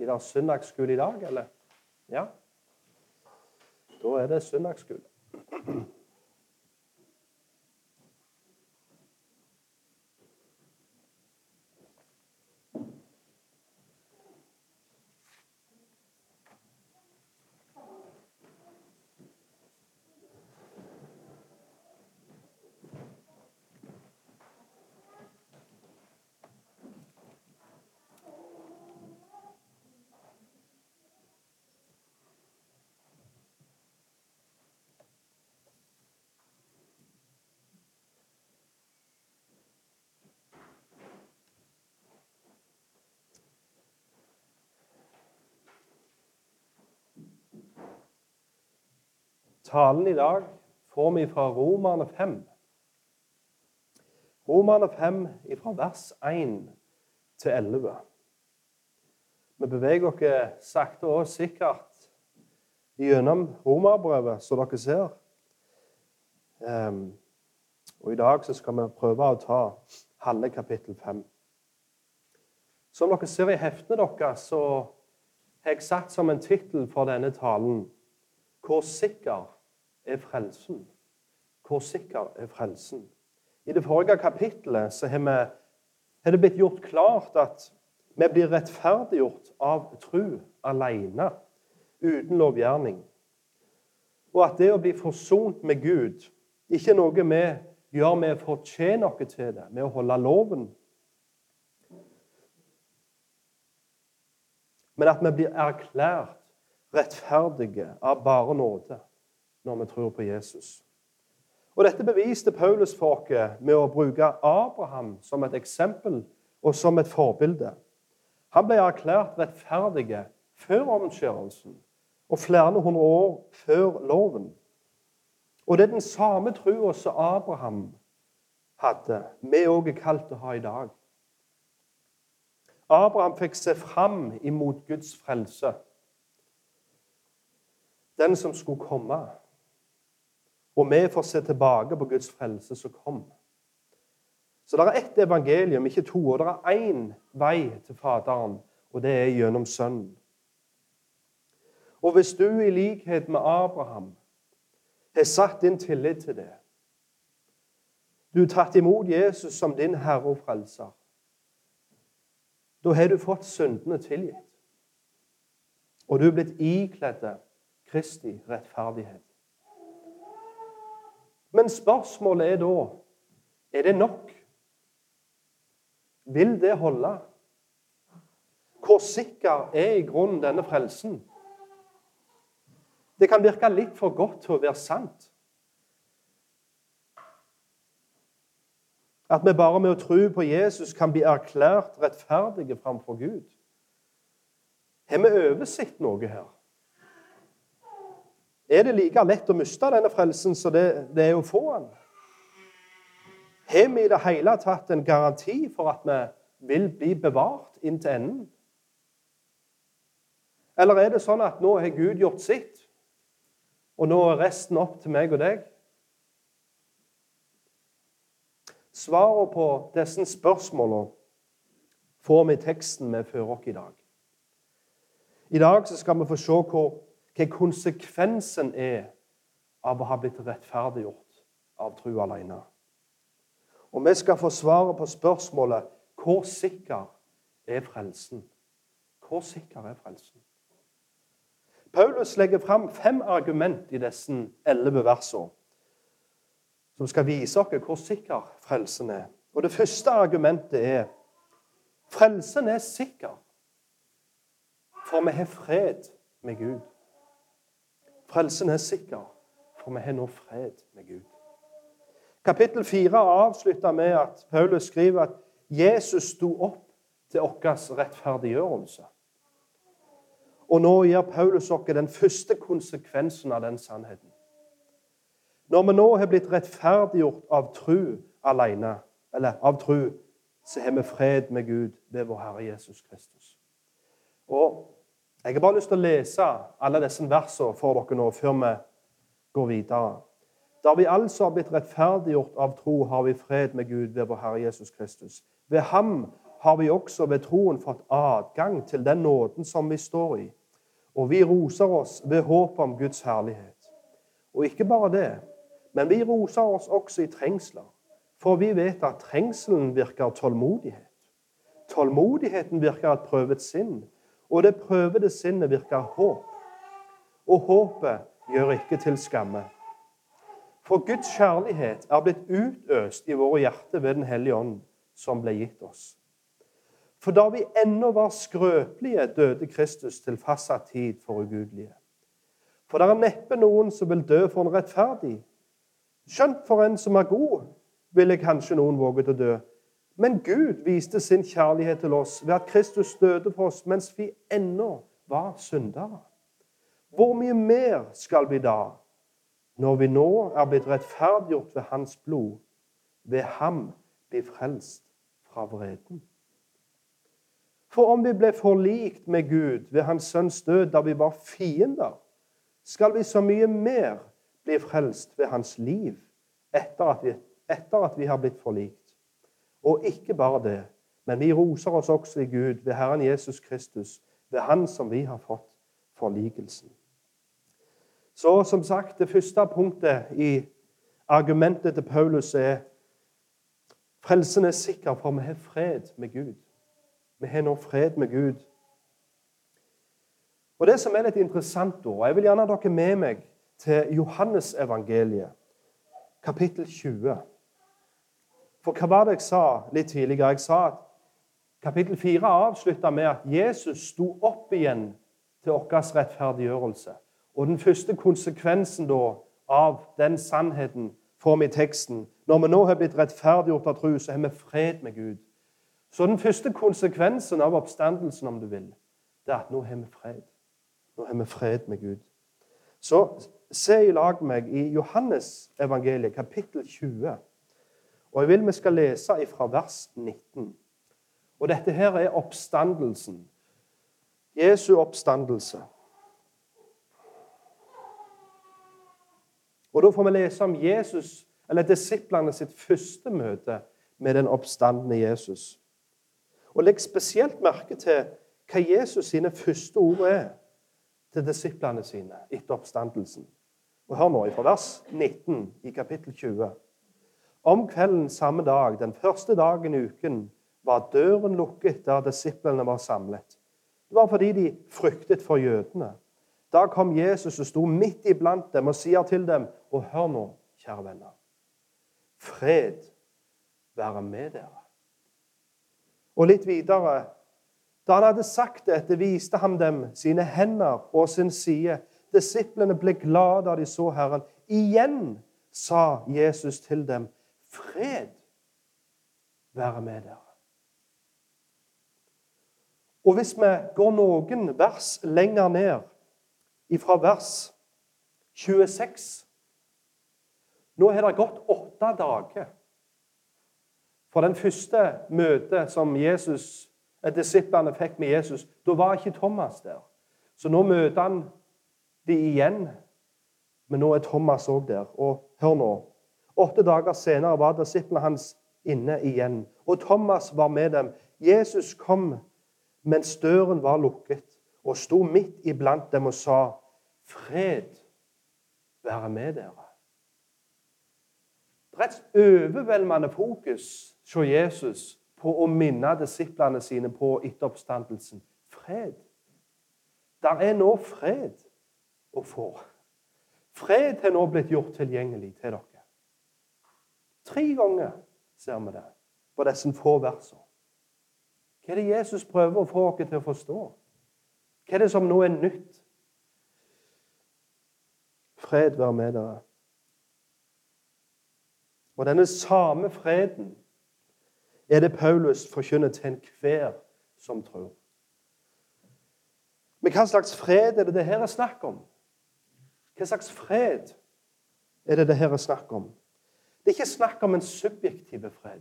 Blir det søndagsskole i dag, eller? Ja. Da er det søndagsskole. Talen i dag får vi fra Romerne 5. Romerne 5 fra vers 1 til 11. Vi beveger oss sakte og sikkert gjennom romerbrevet, som dere ser. Um, og I dag skal vi prøve å ta halve kapittel 5. Som dere ser i heftene deres, så har jeg satt som en tittel for denne talen 'Hvor sikker er frelsen? Hvor sikker er frelsen? I det forrige kapittelet så har, vi, har det blitt gjort klart at vi blir rettferdiggjort av tro alene, uten lovgjerning. Og at det å bli forsont med Gud ikke er noe vi gjør med å fortjene noe til det, med å holde loven. Men at vi blir erklært rettferdige av bare nåde når vi tror på Jesus. Og Dette beviste Paulus for oss med å bruke Abraham som et eksempel og som et forbilde. Han ble erklært rettferdig før omskjærelsen og flere hundre år før loven. Og det er den samme trua som Abraham hadde, vi òg er kalt å ha i dag. Abraham fikk se fram imot Guds frelse, den som skulle komme. Og vi får se tilbake på Guds frelse som kom. Så det er ett evangelium, ikke to. Og det er én vei til Faderen, og det er gjennom Sønnen. Og hvis du i likhet med Abraham har satt din tillit til det Du har tatt imot Jesus som din Herre og Frelser. Da har du fått syndene tilgitt. Og du er blitt ikledd Kristi rettferdighet. Men spørsmålet er da er det nok. Vil det holde? Hvor sikker er i grunnen denne frelsen? Det kan virke litt for godt til å være sant. At vi bare med å tro på Jesus kan bli erklært rettferdige framfor Gud. Har vi oversett noe her? Er det like lett å miste denne frelsen som det, det er å få den? Har vi i det hele tatt en garanti for at vi vil bli bevart inn til enden? Eller er det sånn at nå har Gud gjort sitt, og nå er resten opp til meg og deg? Svaret på disse spørsmålene får vi i teksten vi fører oss i dag. I dag skal vi få se hvor hva konsekvensen er av å ha blitt rettferdiggjort av tro alene. Og vi skal få svaret på spørsmålet hvor sikker er frelsen? Hvor sikker er frelsen? Paulus legger fram fem argument i disse elleve versene som skal vise oss hvor sikker frelsen er. Og Det første argumentet er frelsen er sikker, for vi har fred med Gud. Frelsen er sikker, for vi har nå fred med Gud. Kapittel 4 avslutter med at Paulus skriver at Jesus sto opp til vår rettferdiggjørelse. Og nå gir Paulus oss den første konsekvensen av den sannheten. Når vi nå har blitt rettferdiggjort av tru alene, eller av tru, så har vi fred med Gud ved vår Herre Jesus Kristus. Og jeg har bare lyst til å lese alle disse versene for dere nå, før vi går videre. Da vi altså har blitt rettferdiggjort av tro, har vi fred med Gud ved vår Herre Jesus Kristus. Ved ham har vi også ved troen fått adgang til den nåden som vi står i. Og vi roser oss ved håp om Guds herlighet. Og ikke bare det, men vi roser oss også i trengsler. For vi vet at trengselen virker tålmodighet. Tålmodigheten virker et prøvet sinn. Og det prøvede sinnet virker håp. Og håpet gjør ikke til skamme. For Guds kjærlighet er blitt utøst i våre hjerter ved Den hellige ånd, som ble gitt oss. For da vi ennå var skrøpelige, døde Kristus til fastsatt tid for ugudelige. For det er neppe noen som vil dø for en rettferdig. Skjønt for en som er god, ville kanskje noen våget å dø. Men Gud viste sin kjærlighet til oss ved at Kristus døde for oss mens vi ennå var syndere. Hvor mye mer skal vi da, når vi nå er blitt rettferdiggjort ved Hans blod, ved ham bli frelst fra vreden. For om vi ble forlikt med Gud ved Hans Sønns død da vi var fiender, skal vi så mye mer bli frelst ved Hans liv etter at vi, etter at vi har blitt forlikt. Og ikke bare det, men vi roser oss også i Gud ved Herren Jesus Kristus, ved Han som vi har fått forlikelsen. Så som sagt, det første punktet i argumentet til Paulus er frelsen er sikker, for vi har fred med Gud. Vi har nå fred med Gud. Og Det som er litt interessant, og jeg vil gjerne ha dere med meg til Johannes evangeliet, kapittel 20. For hva var det jeg sa litt tidligere? Jeg sa at kapittel 4 avslutta med at Jesus sto opp igjen til vår rettferdiggjørelse. Og den første konsekvensen da, av den sannheten får vi i teksten. Når vi nå har blitt rettferdiggjort av tro, så har vi fred med Gud. Så den første konsekvensen av oppstandelsen, om du vil, det er at nå har vi fred. Nå har vi fred med Gud. Så se i lag med meg i Johannes evangeliet, kapittel 20. Og jeg vil vi skal lese fra vers 19. Og dette her er oppstandelsen. Jesu oppstandelse. Og Da får vi lese om Jesus, eller disiplene sitt første møte med den oppstandende Jesus. Og Legg spesielt merke til hva Jesus sine første ord er til disiplene sine etter oppstandelsen. Og Hør nå fra vers 19 i kapittel 20. Om kvelden samme dag, den første dagen i uken, var døren lukket der disiplene var samlet. Det var fordi de fryktet for jødene. Da kom Jesus og sto midt iblant dem og sier til dem, og hør nå, kjære venner, fred være med dere. Og litt videre Da han hadde sagt dette, viste han dem sine hender og sin side. Disiplene ble glade da de så Herren. Igjen sa Jesus til dem, fred være med dere. Og hvis vi går noen vers lenger ned, ifra vers 26. Nå har det gått åtte dager fra den første møtet som Jesus, disiplene fikk med Jesus. Da var ikke Thomas der. Så nå møter han de igjen. Men nå er Thomas òg der. Og hør nå. Åtte dager senere var disiplene hans inne igjen. Og Thomas var med dem. Jesus kom mens døren var lukket, og sto midt iblant dem og sa Fred være med dere. Det er overveldende fokus hos Jesus på å minne disiplene sine på etteroppstandelsen. Fred. Der er nå fred å få. Fred har nå blitt gjort tilgjengelig til dere. Tre ganger ser vi det på disse få versene. Hva er det Jesus prøver å få dere til å forstå? Hva er det som nå er nytt? Fred være med dere. Og denne samme freden er det Paulus forkynner til enhver som tror. Men hva slags fred er det det her er snakk om? Hva slags fred er det det her er snakk om? Det er ikke snakk om en subjektiv fred,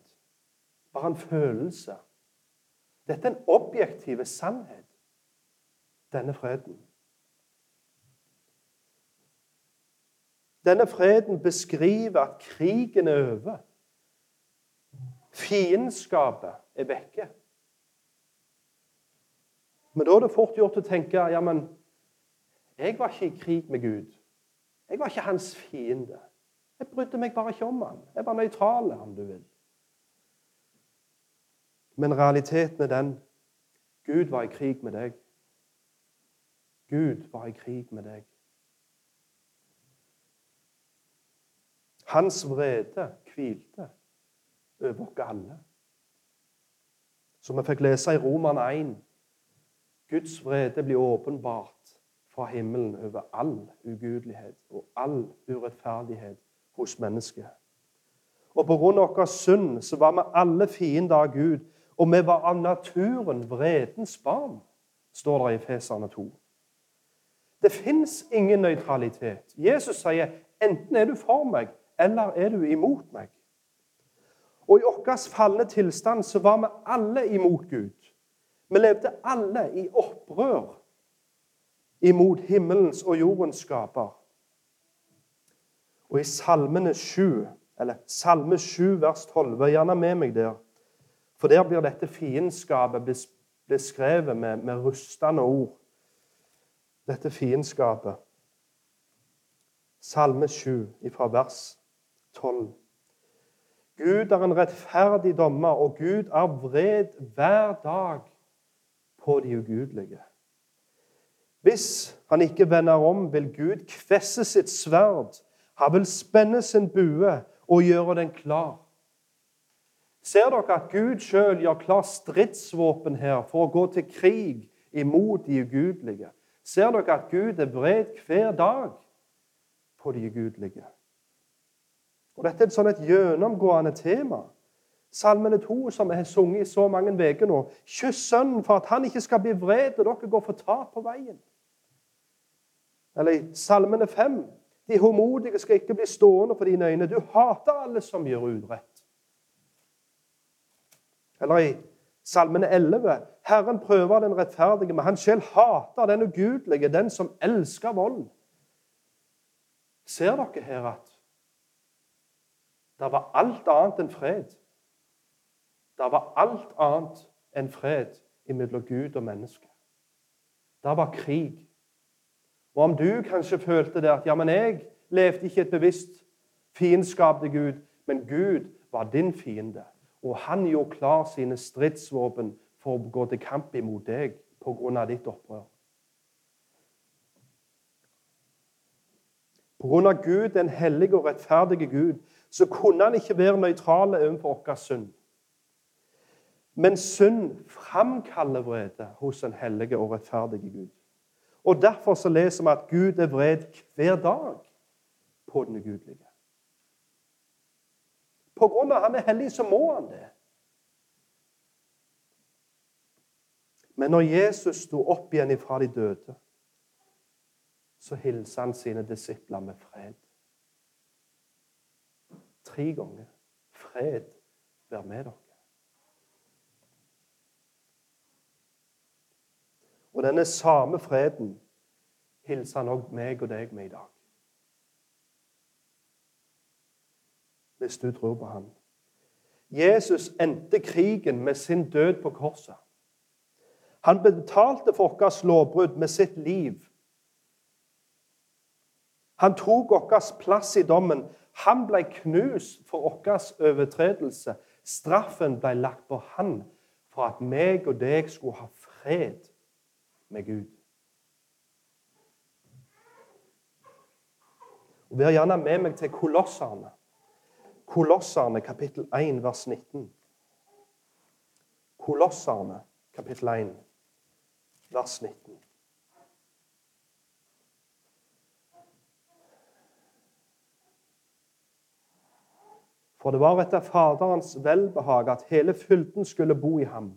bare en følelse. Dette er en objektiv sannhet, denne freden. Denne freden beskriver at krigen er over. Fiendskapet er vekke. Men da er det fort gjort å tenke ja, men jeg var ikke i krig med Gud. Jeg var ikke hans fiende. Jeg brydde meg bare ikke om han. Jeg var nøytral, om du vil. Men realiteten er den Gud var i krig med deg. Gud var i krig med deg. Hans vrede hvilte over oss alle. Som vi fikk lese i Roman 1. Guds vrede blir åpenbart fra himmelen over all ugudelighet og all urettferdighet hos mennesket. Og på grunn av vår synd så var vi alle fiender av Gud, og vi var av naturen vredens barn, står det i Feserne 2. Det fins ingen nøytralitet. Jesus sier enten er du for meg, eller er du imot meg. Og i vår falne tilstand så var vi alle imot Gud. Vi levde alle i opprør imot himmelens og jordens skaper. Og i Salmene 7, eller Salme 7, vers 12 Vær gjerne med meg der. For der blir dette fiendskapet beskrevet med, med rustende ord. Dette fiendskapet. Salme 7, fra vers 12. Gud er en rettferdig dommer, og Gud er vred hver dag på de ugudelige. Hvis han ikke vender om, vil Gud kvesse sitt sverd. Han vil spenne sin bue og gjøre den klar. Ser dere at Gud sjøl gjør klar stridsvåpen her for å gå til krig imot de ugudelige? Ser dere at Gud er vred hver dag på de ugudelige? Og Dette er et sånn et gjennomgående tema. Salmene 2, som vi har sunget i så mange uker nå. Kyss Sønnen for at han ikke skal bli vred og dere går for tap på veien. Eller i Salmene 5. De homodige skal ikke bli stående for dine øyne. Du hater alle som gjør urett. Eller i Salmene 11. Herren prøver den rettferdige, men han selv hater den ugudelige, den som elsker vold. Ser dere her at det var alt annet enn fred. Det var alt annet enn fred mellom Gud og menneske. Det var krig. Og om du kanskje følte det at ja, men jeg levde ikke et bevisst fiendskap til Gud, men Gud var din fiende, og han gjorde klar sine stridsvåpen for å gå til kamp imot deg pga. ditt opprør. Pga. Gud, den hellige og rettferdige Gud, så kunne han ikke være nøytral overfor vår synd. Men synd framkaller vrede hos en hellige og rettferdige Gud. Og Derfor så leser vi at Gud er vred hver dag på den ugudelige. På grunn av at han er hellig, så må han det. Men når Jesus sto opp igjen ifra de døde, så hilste han sine disipler med fred. Tre ganger. Fred være med dere. Og denne samme freden hilser han òg meg og deg med i dag. Hvis du tror på ham. Jesus endte krigen med sin død på korset. Han betalte for vårt lovbrudd med sitt liv. Han tok vår plass i dommen. Han ble knust for vår overtredelse. Straffen ble lagt på han for at meg og deg skulle ha fred med Gud. Og Vær gjerne med meg til Kolosserne. Kolosserne kapittel 1, vers 19. Kolosserne kapittel 1, vers 19. For det var etter Faderens velbehag at hele fylden skulle bo i ham,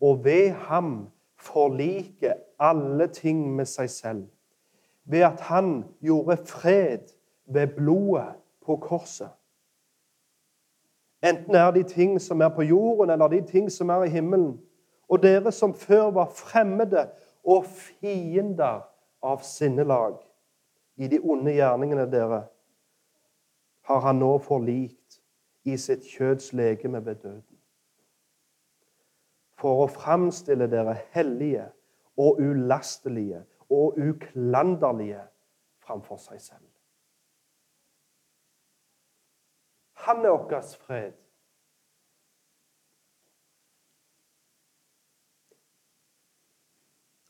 og ved ham forlike alle ting med seg selv, ved at han gjorde fred ved blodet på korset. Enten er de ting som er på jorden, eller de ting som er i himmelen. Og dere som før var fremmede og fiender av sinnelag i de onde gjerningene dere, har han nå forlikt i sitt kjøds legeme ved døden. For å framstille dere hellige og ulastelige og uklanderlige framfor seg selv. Han er vår fred.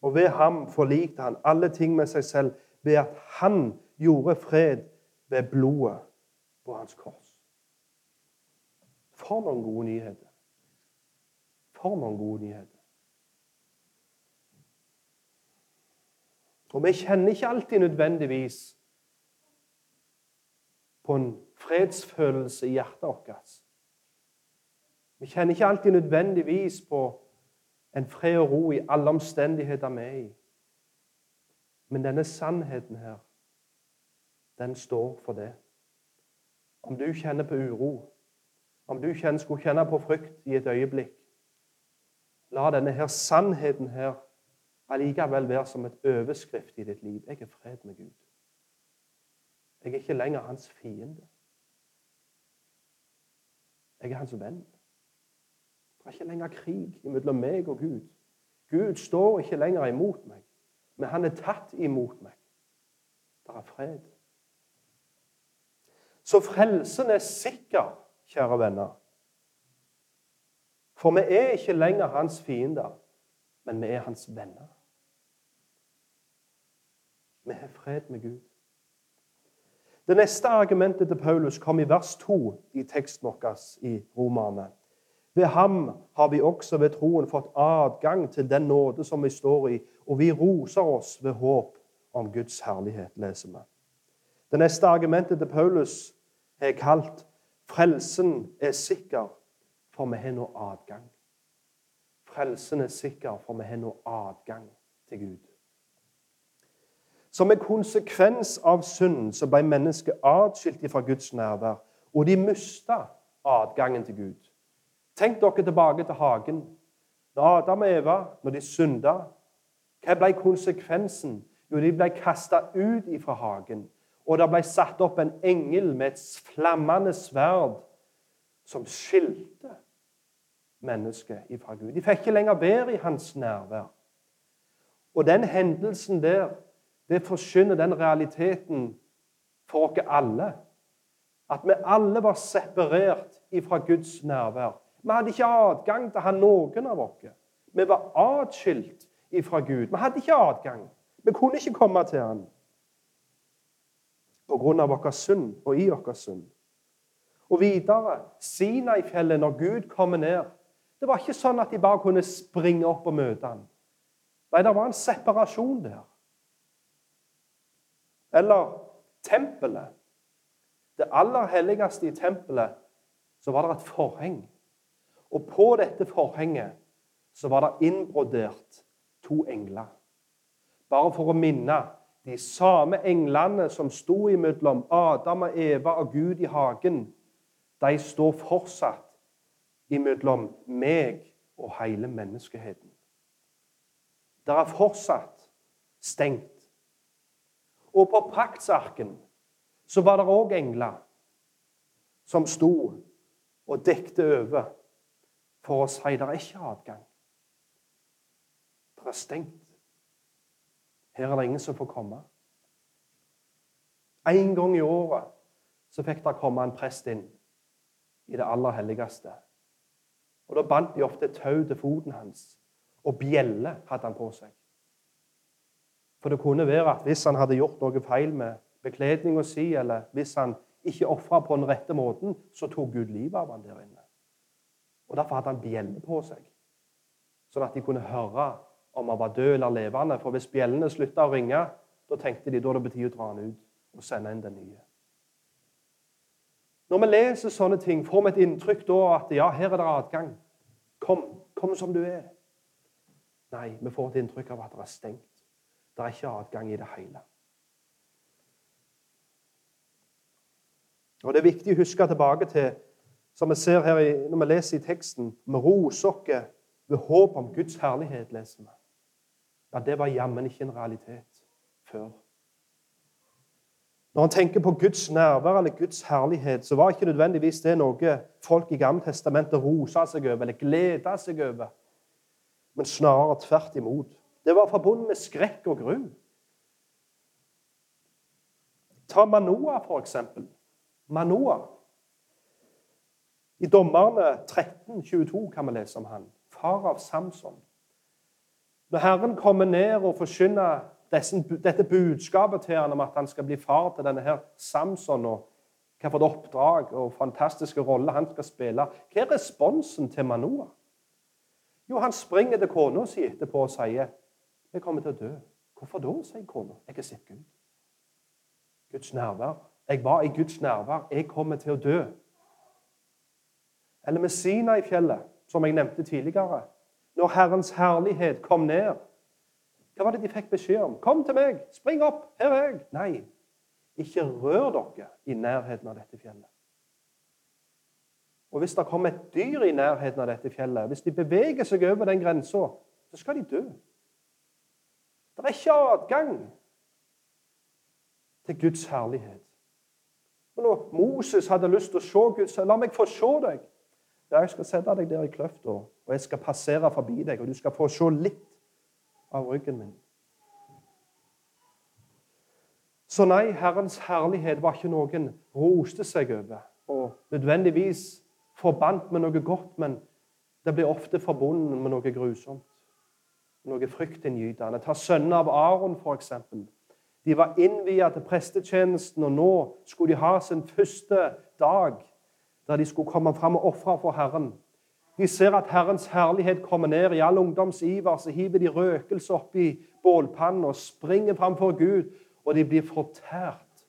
Og ved ham forlikte han alle ting med seg selv ved at han gjorde fred ved blodet på hans kors. For noen gode nyheter. For noen gode nyheter. Og vi kjenner ikke alltid nødvendigvis på en fredsfølelse i hjertet vårt. Vi kjenner ikke alltid nødvendigvis på en fred og ro i alle omstendigheter vi er i. Men denne sannheten her, den står for det. Om du kjenner på uro, om du skulle kjenne på frykt i et øyeblikk, la denne her sannheten her allikevel være som et overskrift i ditt liv. Jeg er fred med Gud. Jeg er ikke lenger hans fiende. Jeg er hans venn. Det er ikke lenger krig mellom meg og Gud. Gud står ikke lenger imot meg, men han er tatt imot meg. Det er fred. Så frelsen er sikker, kjære venner. For vi er ikke lenger hans fiender, men vi er hans venner. Vi har fred med Gud. Det neste argumentet til Paulus kom i vers 2 i teksten vår i Romerne. Ved ham har vi også ved troen fått adgang til den nåde som vi står i, og vi roser oss ved håp om Guds herlighet, leser vi. Det neste argumentet til Paulus er kalt 'Frelsen er sikker, for vi har nå adgang'. Frelsen er sikker, for vi har nå adgang til Gud. Som en konsekvens av synden så ble mennesket atskilt fra Guds nærvær, og de mista adgangen til Gud. Tenk dere tilbake til hagen. Da Adam og Eva når de synda, hva ble konsekvensen? Jo, de ble kasta ut fra hagen. Og det ble satt opp en engel med et flammende sverd som skilte mennesket ifra Gud. De fikk ikke lenger være i hans nærvær. Og den hendelsen der det forsyner den realiteten for oss alle. At vi alle var separert ifra Guds nærvær. Vi hadde ikke adgang til han noen av oss. Vi var atskilt ifra Gud. Vi hadde ikke adgang. Vi kunne ikke komme til Han på grunn av vår synd og i vår synd. Og videre, Sinai-fjellet, når Gud kommer ned Det var ikke sånn at de bare kunne springe opp og møte ham. Nei, det var en separasjon der. Eller tempelet. Det aller helligste i tempelet, så var det et forheng. Og på dette forhenget så var det innbrodert to engler. Bare for å minne de samme englene som sto imellom Adam og Eva og Gud i hagen, de står fortsatt imellom meg og hele menneskeheten. Det er fortsatt stengt og på paktsarken så var det òg engler som sto og dekte over for å si det er ikke adgang. Det er stengt. Her er det ingen som får komme. En gang i året så fikk det komme en prest inn i det aller helligste. Og Da bandt de ofte et tau til foten hans, og bjelle hadde han på seg. For det kunne være at hvis han hadde gjort noe feil med bekledninga si, eller hvis han ikke ofra på den rette måten, så tok Gud livet av han der inne. Og Derfor hadde han bjelle på seg, sånn at de kunne høre om han var død eller levende. For hvis bjellene slutta å ringe, da tenkte de da det betyr å dra han ut og sende inn den nye. Når vi leser sånne ting, får vi et inntrykk da at ja, her er det adgang. Kom, kom som du er. Nei, vi får et inntrykk av at det er stengt. Det er ikke adgang i det hele. Og Det er viktig å huske tilbake til, som vi ser her i, når vi leser i teksten, med oss ved håp om Guds herlighet, leser vi. Ja, det var jammen ikke en realitet før. Når han tenker på Guds nærvær eller Guds herlighet, så var ikke nødvendigvis det noe folk i Gamle testamentet rosa seg over eller gleda seg over. men snarere tvert imot. Det var forbundet med skrekk og gru. Ta Manoa, for eksempel. Manoa. I Dommerne 13, 22 kan vi lese om han. Far av Samson. Når Herren kommer ned og forkynner dette budskapet til han om at han skal bli far til denne her Samson, og hva for et oppdrag og fantastiske rolle han skal spille, hva er responsen til Manoa? Jo, han springer til kona si etterpå og sier 'Jeg kommer til å dø'. Hvorfor da, sier kona. 'Jeg har sett Gud'. Guds nærvær. Jeg var i Guds nærvær. Jeg kommer til å dø. Eller med Sina i fjellet, som jeg nevnte tidligere. Når Herrens herlighet kom ned, hva var det de fikk beskjed om? 'Kom til meg! Spring opp! Her er jeg!' Nei, ikke rør dere i nærheten av dette fjellet. Og hvis det kommer et dyr i nærheten av dette fjellet, hvis de beveger seg over den grensa, så skal de dø. Det er ikke adgang til Guds herlighet. Og når Moses hadde lyst til å se Gud, så la meg få se deg. Ja, jeg skal sette deg der i kløfta, og jeg skal passere forbi deg, og du skal få se litt av ryggen min. Så nei, Herrens herlighet var ikke noen roste seg over og nødvendigvis forbandt med noe godt, men det blir ofte forbundet med noe grusomt. Noe fryktinngytende. Ta sønnene av Aron, f.eks. De var innviet til prestetjenesten, og nå skulle de ha sin første dag der de skulle komme fram og ofre for Herren. De ser at Herrens herlighet kommer ned i all ungdomsiver. Så hiver de røkelse oppi bålpannen og springer framfor Gud. Og de blir fortært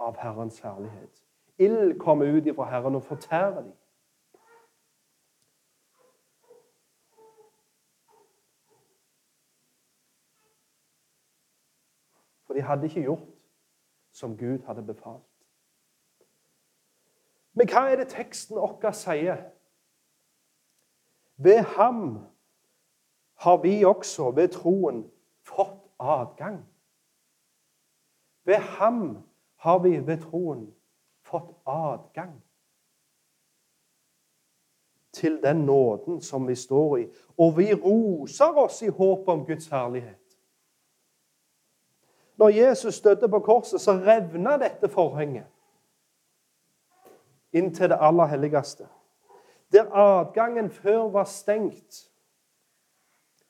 av Herrens herlighet. Ild kommer ut ifra Herren og fortærer dem. For de hadde ikke gjort som Gud hadde befalt. Men hva er det teksten vår sier? Ved ham har vi også ved troen fått adgang. Ved ham har vi ved troen fått adgang til den nåden som vi står i. Og vi roser oss i håp om Guds herlighet. Når Jesus døde på korset, så revna dette forhenget inn til det aller helligste. Der adgangen før var stengt,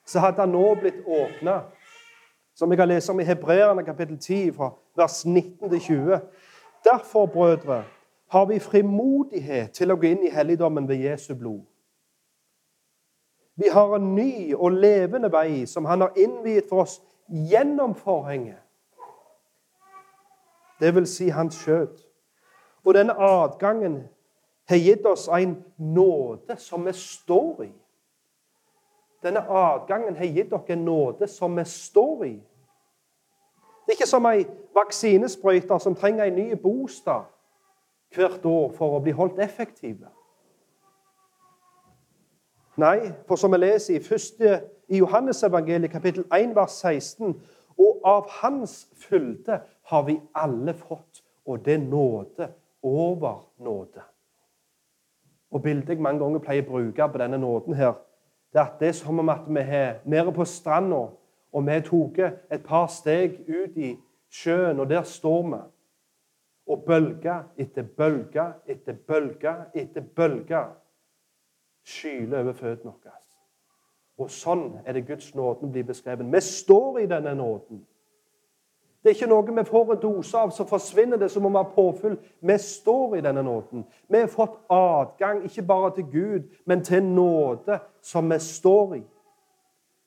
så hadde han nå blitt åpna. Som jeg kan lese om i Hebreerne kapittel 10, fra vers 19 til 20. Derfor, brødre, har vi frimodighet til å gå inn i helligdommen ved Jesu blod. Vi har en ny og levende vei som han har innviet for oss gjennom forhenget. Det vil si hans skjød. Og denne adgangen har gitt oss en nåde som vi står i. Denne adgangen har gitt dere nåde som vi står i. Det er ikke som ei vaksinesprøyter som trenger en ny bostad hvert år for å bli holdt effektive. Nei, for som vi leser i, første, i Johannesevangeliet kapittel 1, vers 16 Og av Hans fylde har vi alle fått, og det nåde over nåde. Og bildet jeg mange ganger pleier å bruke på denne nåden, her, det er at det er som om at vi er nede på stranda, og vi tatt et par steg ut i sjøen, og der står vi. Og bølge etter bølge etter bølge etter bølge skyler over føttene våre. Og sånn er det Guds nåden blir beskrevet. Vi står i denne nåden. Det er ikke noe vi får en dose av, så forsvinner det som om vi har påfyll. Vi står i denne nåden. Vi har fått adgang ikke bare til Gud, men til nåde som vi står i.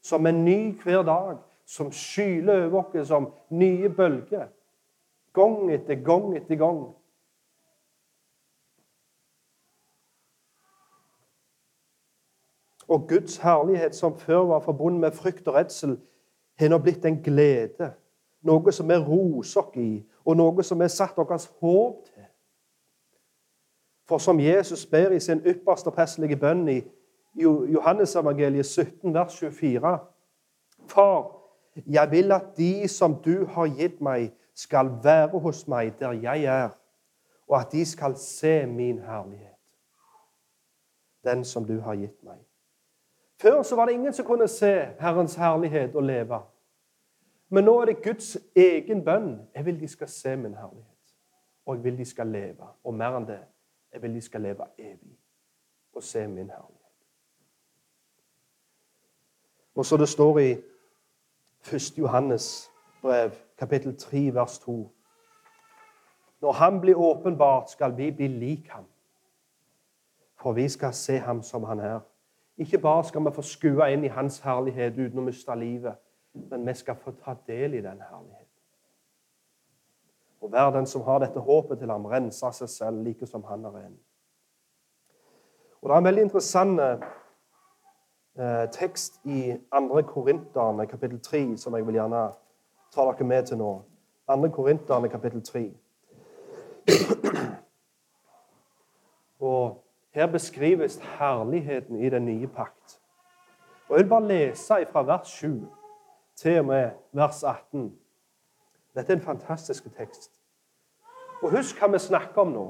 Som er ny hver dag, som skyler over oss som nye bølger. Gang etter gang etter gang. Og Guds herlighet, som før var forbundet med frykt og redsel, har nå blitt en glede noe som vi roser i, og noe som har satt vårt håp til. For som Jesus ber i sin ypperste prestelige bønn i Johannesevangeliet 17, vers 24 Far, jeg vil at de som du har gitt meg, skal være hos meg der jeg er, og at de skal se min herlighet, den som du har gitt meg. Før så var det ingen som kunne se Herrens herlighet og leve. Men nå er det Guds egen bønn. Jeg vil de skal se min herlighet. Og jeg vil de skal leve. Og mer enn det, jeg vil de skal leve evig og se min herlighet. Og så det står i 1. Johannes brev, kapittel 3, vers 2. Når han blir åpenbart, skal vi bli lik ham. For vi skal se ham som han er. Ikke bare skal vi få skue inn i hans herlighet uten å miste livet, men vi skal få ta del i den herligheten. Og hver den som har dette håpet til ham, renser seg selv like som han er ren. Og Det er en veldig interessant eh, tekst i 2. Korinterne, kapittel 3, som jeg vil gjerne ta dere med til nå. 2. Korinterne, kapittel 3. Og her beskrives herligheten i den nye pakt. Og Jeg vil bare lese fra vers 7 til og med vers 18. Dette er en fantastisk tekst. Og Husk hva vi snakker om nå.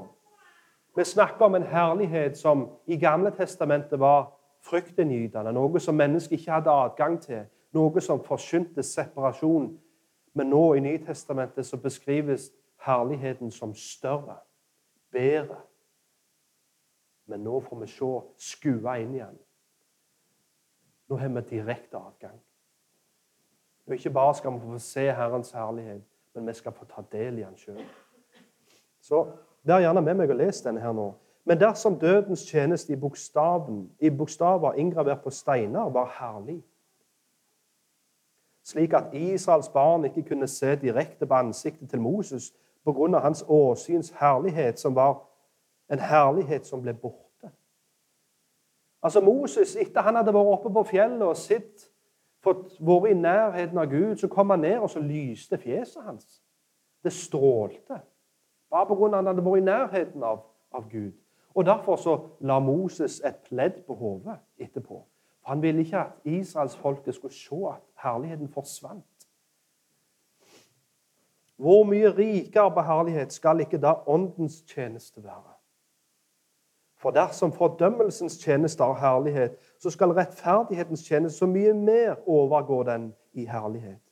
Vi snakker om en herlighet som i Gamle testamentet var fryktinngytende, noe som mennesket ikke hadde adgang til, noe som forsynte separasjon. Men nå i Nytestamentet så beskrives herligheten som større, bedre, men nå får vi se, skue inn igjen. Nå har vi direkte adgang. Og Ikke bare skal vi få se Herrens herlighet, men vi skal få ta del i han sjøl. Så vær gjerne med meg og les denne her nå. Men dersom dødens tjeneste i, i bokstaver inngravert på steiner var herlig, slik at Israels barn ikke kunne se direkte på ansiktet til Moses pga. hans åsyns herlighet, som var en herlighet som ble borte. Altså Moses, etter han hadde vært oppe på fjellet og sett, fått vært i nærheten av Gud, så kom han ned, og så lyste fjeset hans. Det strålte. Bare pga. at han hadde vært i nærheten av, av Gud. Og Derfor så la Moses et pledd på hodet etterpå. For Han ville ikke at israelsfolket skulle se at herligheten forsvant. Hvor mye rikere på herlighet skal ikke da åndens tjeneste være? For dersom fordømmelsens tjeneste har herlighet, så skal rettferdighetens tjeneste så mye mer overgå den i herlighet.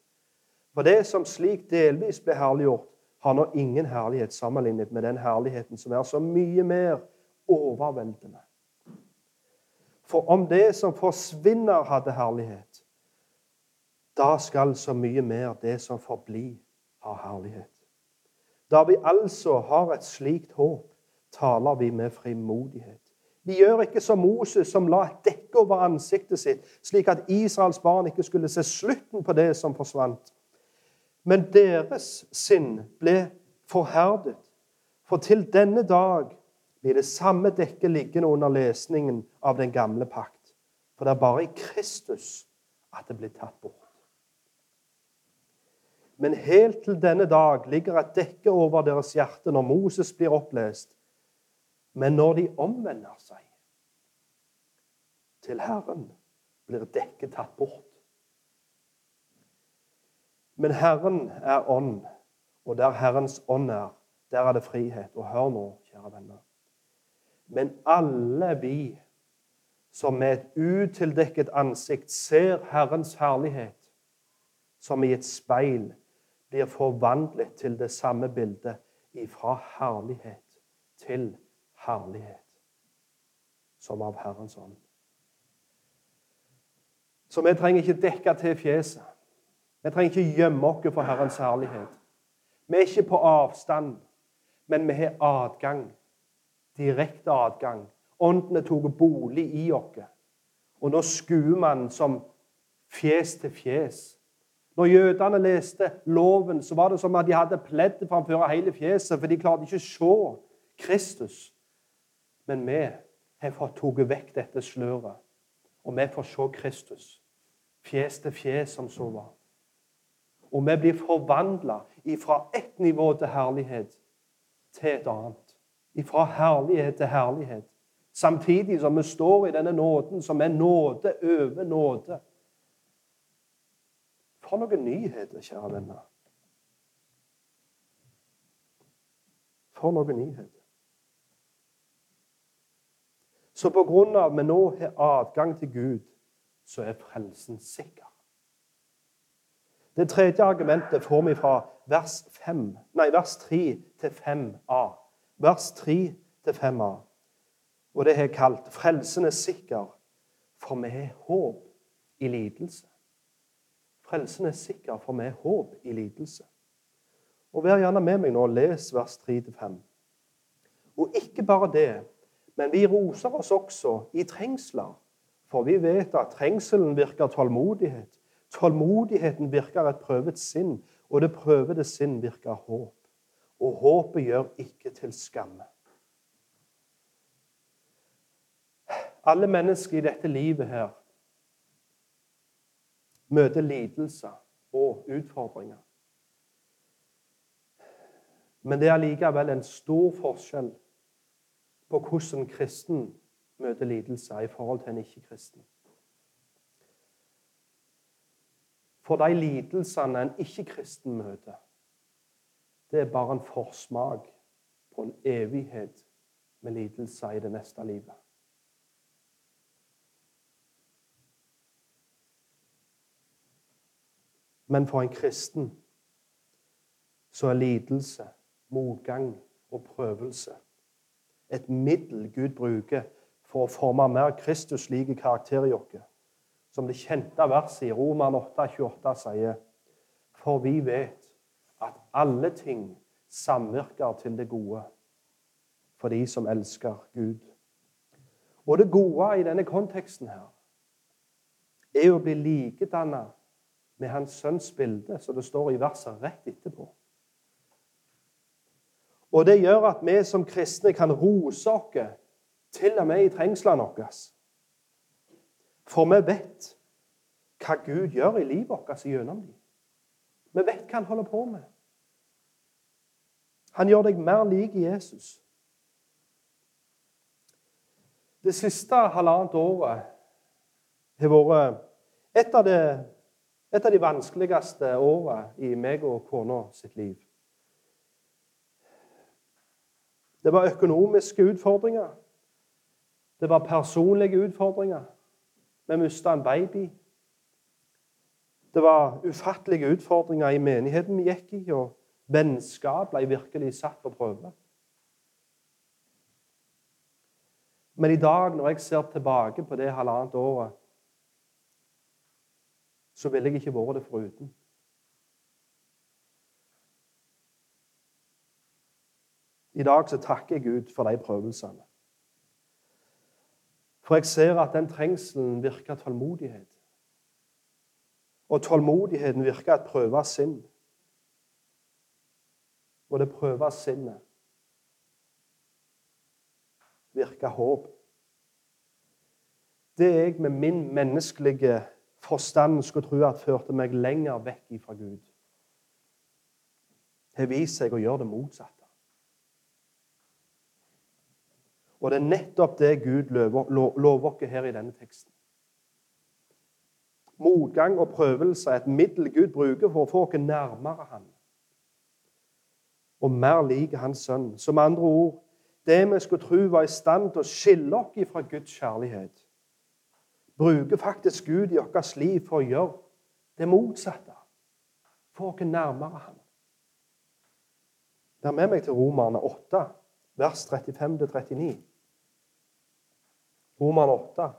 For det som slik delvis ble herliggjort, har nå ingen herlighet sammenlignet med den herligheten som er så mye mer overveldende. For om det som forsvinner, hadde herlighet, da skal så mye mer det som forblir, ha herlighet. Da vi altså har et slikt håp, taler vi med frimodighet. Vi gjør ikke som Moses, som la et dekke over ansiktet sitt, slik at Israels barn ikke skulle se slutten på det som forsvant. Men deres sinn ble forherdet. For til denne dag blir det samme dekket liggende under lesningen av den gamle pakt. For det er bare i Kristus at det blir tatt bort. Men helt til denne dag ligger et dekke over deres hjerte når Moses blir opplest. Men når de omvender seg til Herren, blir dekket tatt bort. Men Herren er ånd, og der Herrens ånd er, der er det frihet. Og hør nå, kjære venner. Men alle vi som med et utildekket ansikt ser Herrens herlighet, som i et speil blir forvandlet til det samme bildet, ifra herlighet til herlighet herlighet som av Herrens ånd. Så vi trenger ikke dekke til fjeset. Vi trenger ikke gjemme oss for Herrens herlighet. Vi er ikke på avstand, men vi har adgang. Direkte adgang. Ånden er tatt bolig i oss. Og nå skuer man som fjes til fjes. Når jødene leste loven, så var det som at de hadde pledd framfor hele fjeset, for de klarte ikke å se Kristus. Men vi har fått tatt vekk dette sløret, og vi får se Kristus. Fjes til fjes, som så var. Og vi blir forvandla fra ett nivå til herlighet til et annet. Fra herlighet til herlighet. Samtidig som vi står i denne nåden, som er nåde over nåde. For noen nyheter, kjære venner. For noen nyheter. Så på grunn av at vi nå har adgang til Gud, så er frelsen sikker. Det tredje argumentet får vi fra vers, 5, nei, vers 3 til 5a. Vers 3 til 5a. Og det har kalt 'Frelsen er sikker, for vi har håp i lidelse'. Frelsen er sikker, for vi har håp i lidelse. Og Vær gjerne med meg nå og les vers 3-5. Og ikke bare det, men vi roser oss også i trengsler, for vi vet at trengselen virker tålmodighet. Tålmodigheten virker et prøvet sinn, og det prøvede sinn virker håp. Og håpet gjør ikke til skamme. Alle mennesker i dette livet her møter lidelser og utfordringer. Men det er likevel en stor forskjell på hvordan kristen møter lidelser i forhold til en ikke-kristen. For de lidelsene en ikke-kristen møter, det er bare en forsmak på en evighet med lidelser i det neste livet. Men for en kristen så er lidelse, motgang og prøvelse et middel Gud bruker for å forme mer Kristus-like karakter i oss som det kjente verset i Roman 8,28 sier. For vi vet at alle ting samvirker til det gode for de som elsker Gud. Og det gode i denne konteksten her er å bli likedanna med hans sønns bilde, som det står i verset rett etterpå. Og det gjør at vi som kristne kan rose oss, til og med i trengslene våre. For vi vet hva Gud gjør i livet vårt gjennom dem. Vi vet hva han holder på med. Han gjør deg mer lik Jesus. Det siste halvannet året har vært et av, de vanskeligste årene i meg og kona sitt liv. Det var økonomiske utfordringer. Det var personlige utfordringer. Vi mista en baby. Det var ufattelige utfordringer i menigheten vi gikk i, og vennskap ble virkelig satt på prøve. Men i dag, når jeg ser tilbake på det halvannet året, så ville jeg ikke vært det foruten. I dag så takker jeg Gud for de prøvelsene. For jeg ser at den trengselen virker tålmodighet. Og tålmodigheten virker et prøve sinn. Og det prøve sinnet virker håp. Det jeg med min menneskelige forstand skulle tro at førte meg lenger vekk fra Gud, har vist seg å gjøre det motsatte. Og det er nettopp det Gud lover oss her i denne teksten. Motgang og prøvelse er et middel Gud bruker for å få oss nærmere Han. Og mer lik Hans sønn. Som andre ord det vi skulle tro var i stand til å skille oss fra Guds kjærlighet, bruker faktisk Gud i vårt liv for å gjøre det motsatte. Få oss nærmere Han. Vær med meg til Romerne 8, vers 35-39. Roman 8,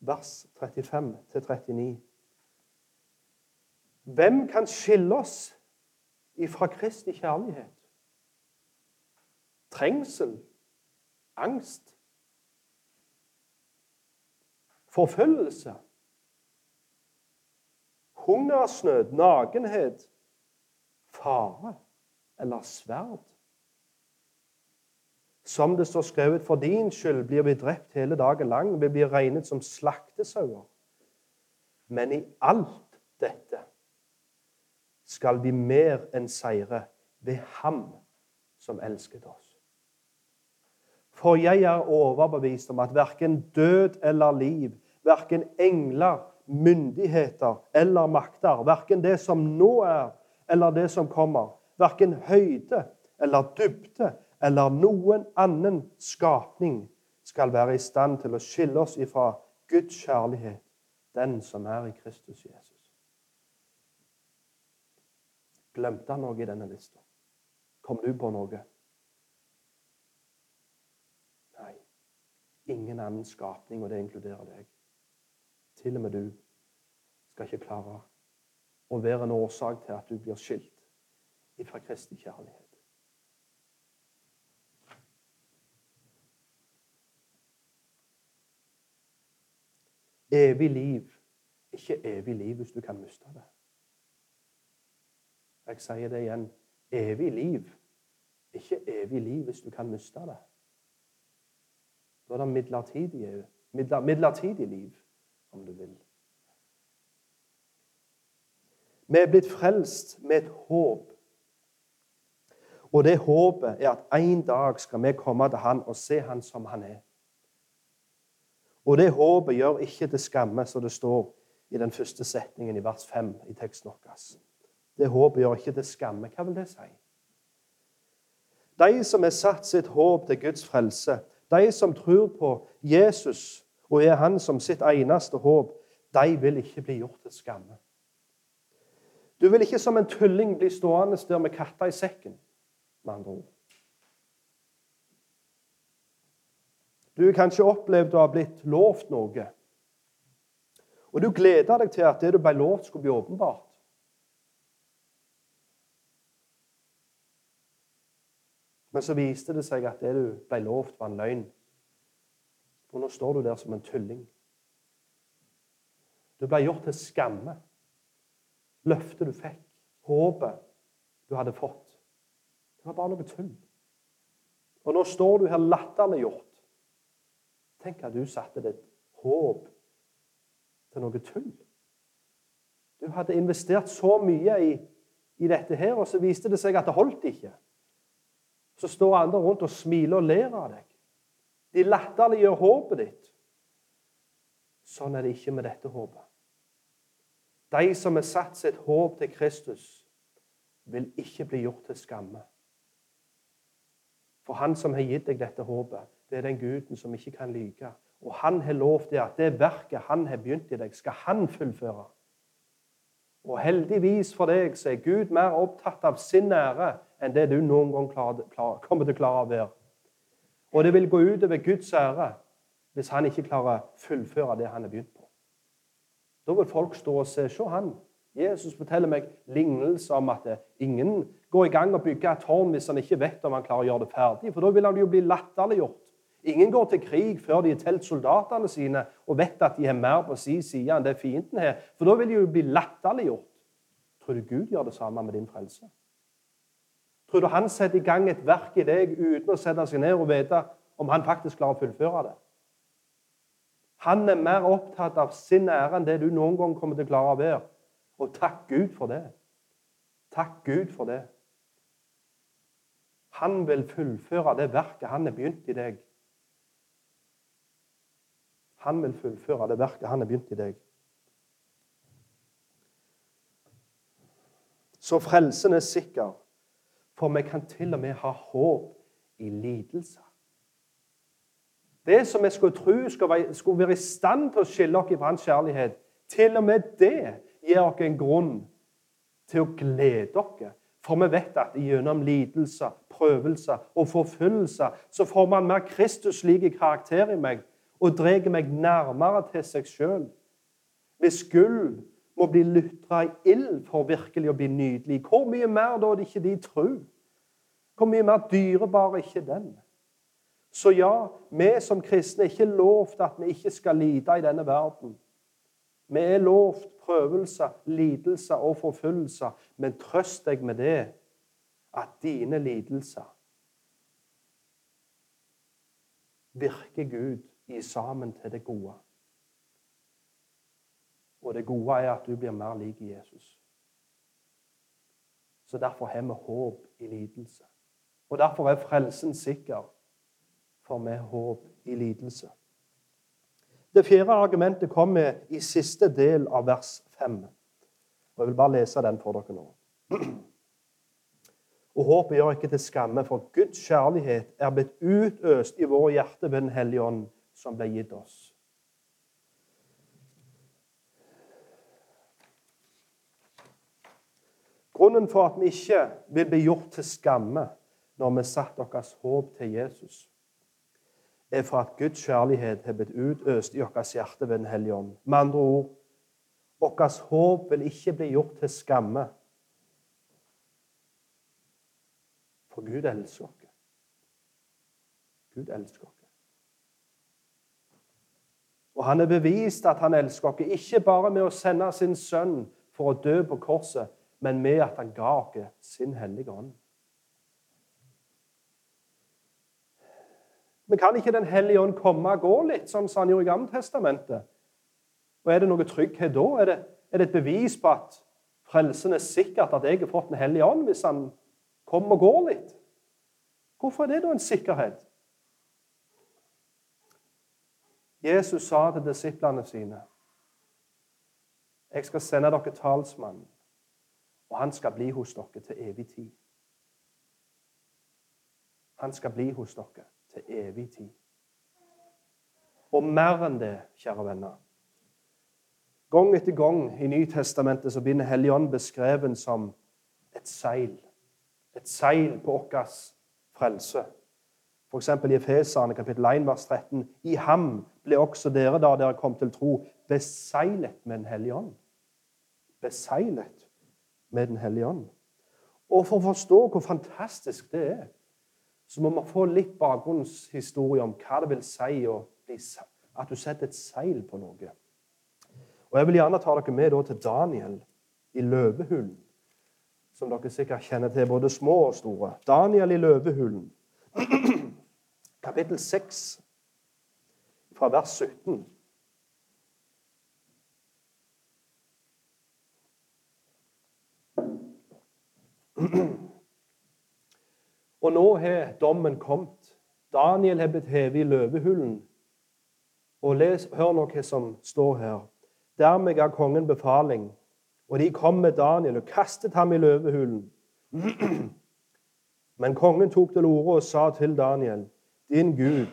vers 35-39. Hvem kan skille oss ifra Kristi kjærlighet? Trengsel? Angst? Forfølgelse? Hungersnød? Nakenhet? Fare eller sverd? Som det står skrevet, for din skyld blir vi drept hele dagen lang. Vi blir regnet som slaktesauer. Men i alt dette skal vi mer enn seire ved Ham som elsket oss. For jeg er overbevist om at verken død eller liv, verken engler, myndigheter eller makter, verken det som nå er eller det som kommer, verken høyde eller dybde eller noen annen skapning skal være i stand til å skille oss ifra Guds kjærlighet den som er i Kristus Jesus. Glemte han noe i denne lista? Kom du på noe? Nei. Ingen annen skapning, og det inkluderer deg. Til og med du skal ikke klare å være en årsak til at du blir skilt ifra Kristi kjærlighet. Evig liv. Ikke evig liv hvis du kan miste det. Jeg sier det igjen. Evig liv. Ikke evig liv hvis du kan miste det. Da er det midlertidig, midlertidig liv, om du vil. Vi er blitt frelst med et håp. Og det håpet er at en dag skal vi komme til Han og se Han som Han er. Og det håpet gjør ikke til skamme, som det står i den første setningen i vers 5 i teksten vår. Det håpet gjør ikke til skamme. Hva vil det si? De som har satt sitt håp til Guds frelse, de som tror på Jesus og er Han som sitt eneste håp, de vil ikke bli gjort til skamme. Du vil ikke som en tulling bli stående der med katta i sekken, med andre ord. Du har kanskje opplevd å ha blitt lovt noe. Og du gleder deg til at det du ble lovt, skulle bli åpenbart. Men så viste det seg at det du ble lovt, var en løgn. Og nå står du der som en tulling. Du ble gjort til skamme. Løftet du fikk, håpet du hadde fått, det var bare noe tull. Og nå står du her latterliggjort. Tenk at du satte ditt håp til noe tull. Du hadde investert så mye i, i dette her, og så viste det seg at det holdt ikke. Så står andre rundt og smiler og ler av deg. De latterliggjør håpet ditt. Sånn er det ikke med dette håpet. De som har satt sitt håp til Kristus, vil ikke bli gjort til skamme. For han som har gitt deg dette håpet, det er den guden som ikke kan lyge. Og han har lovt deg at det verket han har begynt i deg, skal han fullføre. Og heldigvis for deg så er Gud mer opptatt av sin ære enn det du noen gang kommer til å klare å være. Og det vil gå utover Guds ære hvis han ikke klarer å fullføre det han har begynt på. Da vil folk stå og se. Se han. Jesus forteller meg lignelse om at ingen går i gang og bygger et tårn hvis han ikke vet om han klarer å gjøre det ferdig. For da vil han jo bli latterliggjort. Ingen går til krig før de har telt soldatene sine og vet at de har mer på sin side enn det fienden har. For da vil de jo bli latterliggjort. Tror du Gud gjør det samme med din frelse? Tror du han setter i gang et verk i deg uten å sette seg ned og vite om han faktisk klarer å fullføre det? Han er mer opptatt av sin ære enn det du noen gang kommer til å klare å være. Og takk Gud for det. Takk Gud for det. Han vil fullføre det verket han har begynt i deg. Han vil fullføre det verket han har begynt i deg. Så frelsen er sikker. For vi kan til og med ha håp i lidelser. Det som vi skulle tro skulle være i stand til å skille oss fra hans kjærlighet, til og med det gir oss en grunn til å glede oss. For vi vet at gjennom lidelser, prøvelser og forfølgelser så får man mer Kristus-like karakter i meg og drar meg nærmere til seg sjøl. Hvis gull må bli lutra i ild for virkelig å bli nydelig, hvor mye mer da er det ikke de tror? Hvor mye mer dyrebar er ikke den? Så ja, vi som kristne er ikke lovt at vi ikke skal lide i denne verden. Vi er lovt prøvelser, lidelser og forfølgelser, men trøst deg med det at dine lidelser virker Gud i sammen til det gode. Og det gode er at du blir mer lik Jesus. Så derfor har vi håp i lidelse. Og Derfor er frelsen sikker, for vi har håp i lidelse. Det fjerde argumentet kommer i siste del av vers 5. Og Jeg vil bare lese den for dere nå. Og håpet gjør ikke til skamme, for Guds kjærlighet er blitt utøst i våre hjerter ved Den hellige ånd, som ble gitt oss. Grunnen for at vi ikke vil bli gjort til skamme når vi satte deres håp til Jesus, er for at Guds kjærlighet har blitt utøst i vårt hjerte ved Den hellige ånd. Med andre ord vårt håp vil ikke bli gjort til skamme. For Gud elsker oss. Gud elsker oss. Og han har bevist at han elsker oss, ikke bare med å sende sin sønn for å dø på korset, men med at han ga oss sin hellige ånd. Men kan ikke Den hellige ånd komme og gå litt, sånn som han gjorde i Gammeltestamentet? Og Er det noe trygghet da? Er det, er det et bevis på at frelsen er sikkert, at jeg har fått Den hellige ånd, hvis han kommer og går litt? Hvorfor er det da en sikkerhet? Jesus sa til disiplene sine jeg skal sende dere talsmannen, og han skal bli hos dere til evig tid. Han skal bli hos dere til evig tid. Og mer enn det, kjære venner. Gang etter gang i Nytestamentet så blir Den hellige ånd beskrevet som et seil. Et seil på vår frelse. F.eks. i Efeserne kapittel 1 vers 13. I ham ble også dere, da dere kom til tro, beseglet med Den hellige ånd. Beseglet med Den hellige ånd. Og for å forstå hvor fantastisk det er, så må man få litt bakgrunnshistorie om hva det vil si at du setter et seil på noe. Og Jeg vil gjerne ta dere med til Daniel i løvehulen, som dere sikkert kjenner til, både små og store. Daniel i løvehulen, kapittel 6, fra vers 17. Og nå har dommen kommet. Daniel har blitt hevet i løvehulen. Og les, hør nå hva som står her. Dermed ga kongen befaling, og de kom med Daniel og kastet ham i løvehulen. Men kongen tok til orde og sa til Daniel, din Gud,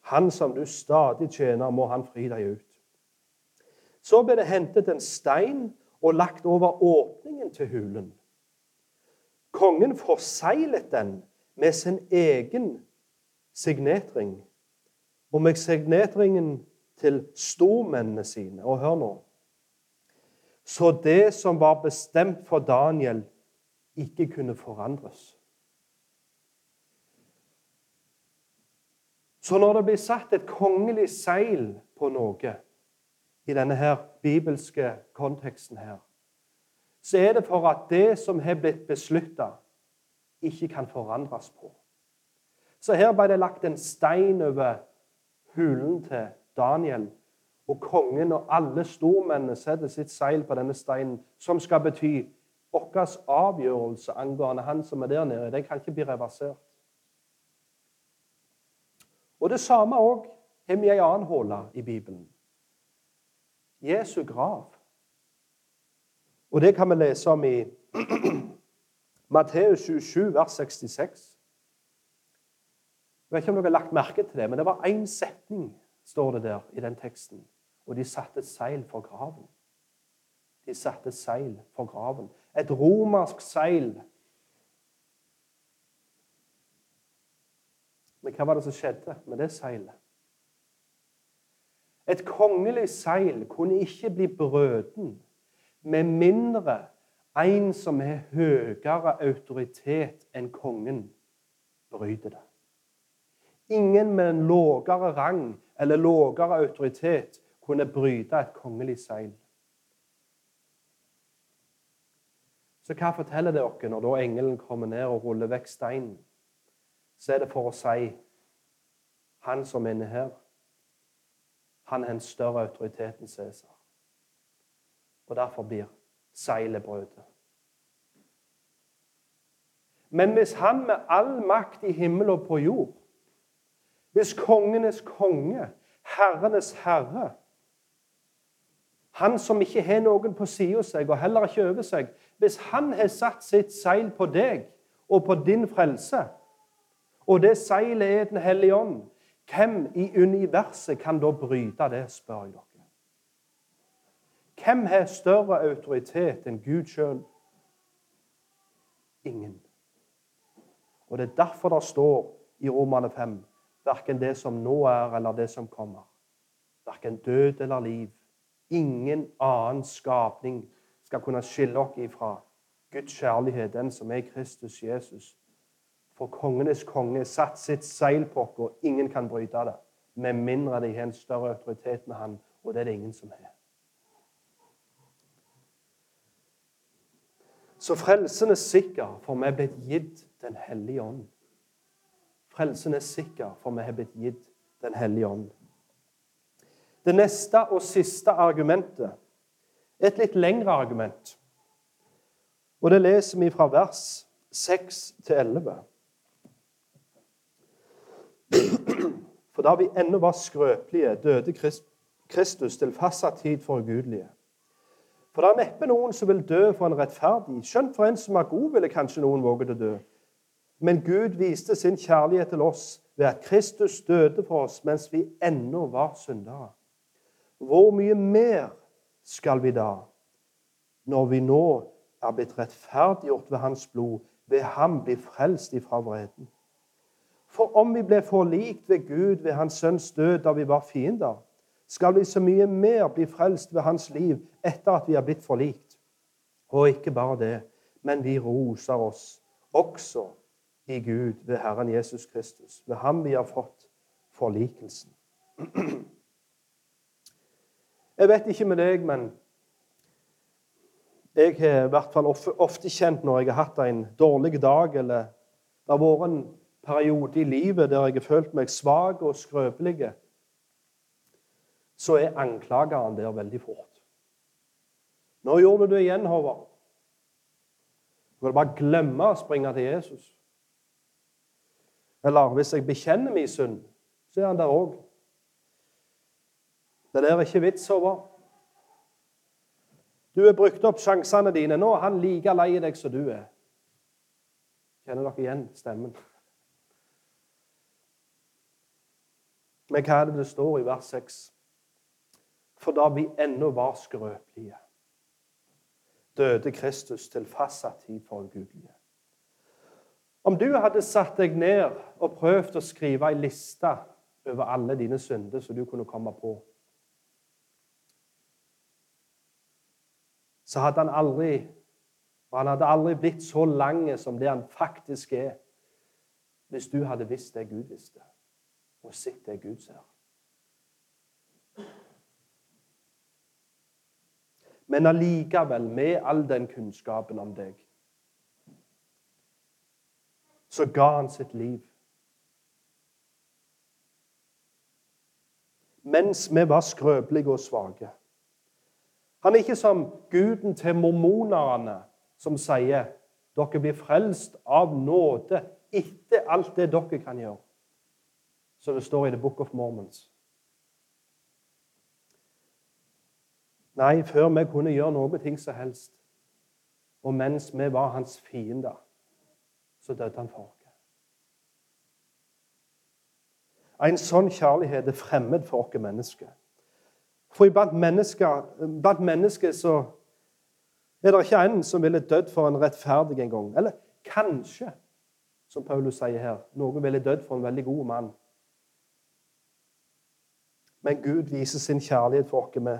han som du stadig tjener, må han fri deg ut. Så ble det hentet en stein og lagt over åpningen til hulen. Kongen forseglet den med sin egen signetring. Og med signetringen til stormennene sine. Og hør nå Så det som var bestemt for Daniel, ikke kunne forandres. Så når det blir satt et kongelig seil på noe i denne her bibelske konteksten her, så er det for at det som har blitt beslutta, ikke kan forandres på. Så her ble det lagt en stein over hulen til Daniel. Og kongen og alle stormennene setter sitt seil på denne steinen, som skal bety vår avgjørelse angående han som er der nede. Den kan ikke bli reversert. Og Det samme òg har vi i ei annen håle i Bibelen. Jesu grav. Og det kan vi lese om i Matteus 27, vers 66. Jeg vet ikke om dere har lagt merke til det, men det var én setning står det der i den teksten. Og de satte seil for graven. De satte seil for graven. Et romersk seil. Men hva var det som skjedde med det seilet? Et kongelig seil kunne ikke bli brøden med mindre en som har høyere autoritet enn kongen, bryter det. Ingen med en lavere rang eller lavere autoritet kunne bryte et kongelig seil. Så hva forteller det oss når da engelen kommer ned og ruller vekk steinen? Så er det for å si han som er inne her, han har en større autoritet enn Cæsar. Og derfor blir seilet brutt. Men hvis han med all makt i himmel og på jord, hvis kongenes konge, herrenes herre, han som ikke har noen på sida seg og heller ikke over seg, hvis han har satt sitt seil på deg og på din frelse, og det seilet er Den hellige ånd, hvem i universet kan da bryte det, spør jeg dere. Hvem har større autoritet enn Gud sjøl? ingen. Og det er derfor det står i Romane 5 verken det som nå er, eller det som kommer. Verken død eller liv. Ingen annen skapning skal kunne skille oss ifra Guds kjærlighet, den som er Kristus Jesus. For kongenes konge satt sitt seil på oss, og ingen kan bryte det. Med mindre de har en større autoritet med han, og det er det ingen som har. Så frelsen er sikker, for vi er blitt gitt Den hellige ånd. Frelsen er sikker, for vi har blitt gitt Den hellige ånd. Det neste og siste argumentet et litt lengre argument. Og det leser vi fra vers 6 til 11. For da vi ennå var skrøpelige, døde Kristus til fastsatt tid for ugudelige. For det er neppe noen som vil dø for en rettferdig. Skjønt for en som er god, ville kanskje noen våget å dø. Men Gud viste sin kjærlighet til oss ved at Kristus døde for oss mens vi ennå var syndere. Hvor mye mer skal vi da, når vi nå er blitt rettferdiggjort ved Hans blod, ved ham bli frelst ifra vreden? For om vi ble forlikt ved Gud ved Hans sønns død da vi var fiender, skal vi så mye mer bli frelst ved Hans liv etter at vi er blitt forlikt. Og ikke bare det, men vi roser oss også i Gud ved Herren Jesus Kristus. Ved ham vi har fått forlikelsen. Jeg vet ikke med deg, men jeg har i hvert fall ofte kjent når jeg har hatt en dårlig dag, eller det har vært en periode i livet der jeg har følt meg svak og skrøpelig, så er anklageren der veldig fort. 'Nå gjorde du det igjen, Håvard.' Du kan bare glemme å springe til Jesus. Eller hvis jeg bekjenner min synd, så er han der òg. Det der er ikke vits Håvard. Du har brukt opp sjansene dine. Nå er han like lei deg som du er. Kjenner dere igjen stemmen? Men hva det står i vers 6? For da vi ennå var skrøpelige, døde Kristus til fastsatt tid for ugudelige. Om du hadde satt deg ned og prøvd å skrive ei liste over alle dine synder som du kunne komme på, så hadde han aldri og han hadde aldri blitt så lang som det han faktisk er, hvis du hadde visst det Gud visste, og sett det Gud ser. Men allikevel, med all den kunnskapen om deg, så ga han sitt liv. Mens vi var skrøpelige og svake. Han er ikke som guden til mormonerne, som sier dere blir frelst av nåde etter alt det dere kan gjøre. Så det står i The Book of Mormons. Nei, før vi kunne gjøre noe ting som helst, og mens vi var hans fiender så døde han for oss. En sånn kjærlighet er fremmed for oss mennesker. For blant mennesker, blant mennesker så er det ikke en som ville dødd for en rettferdig en gang. Eller kanskje, som Paulus sier her, noen ville dødd for en veldig god mann. Men Gud viser sin kjærlighet for oss med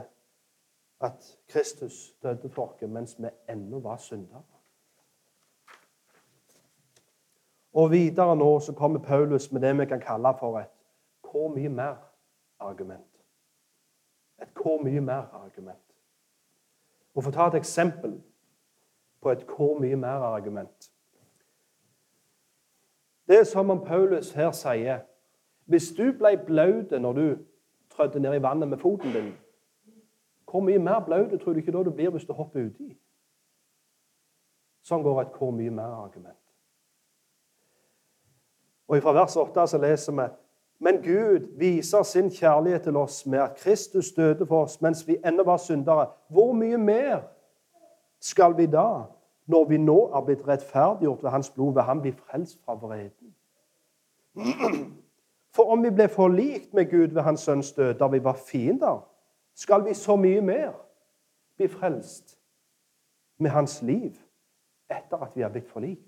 at Kristus døde for oss mens vi ennå var syndere. Og videre nå så kommer Paulus med det vi kan kalle for et 'hvor mye mer'-argument. Et 'hvor mye mer'-argument. Og For å ta et eksempel på et 'hvor mye mer'-argument Det er som om Paulus her sier Hvis du ble blaut når du trødde ned i vannet med foten din, hvor mye mer blaut tror du ikke da du blir hvis du hopper uti? Sånn går et 'hvor mye mer'-argument. Og Fra vers 8 så leser vi men Gud viser sin kjærlighet til oss med at Kristus døde for oss mens vi ennå var syndere. Hvor mye mer skal vi da, når vi nå er blitt rettferdiggjort ved Hans blod, ved Ham bli frelst fra vreden? For om vi ble forlikt med Gud ved Hans sønns død da vi var fiender, skal vi så mye mer bli frelst med Hans liv etter at vi er blitt forlikt.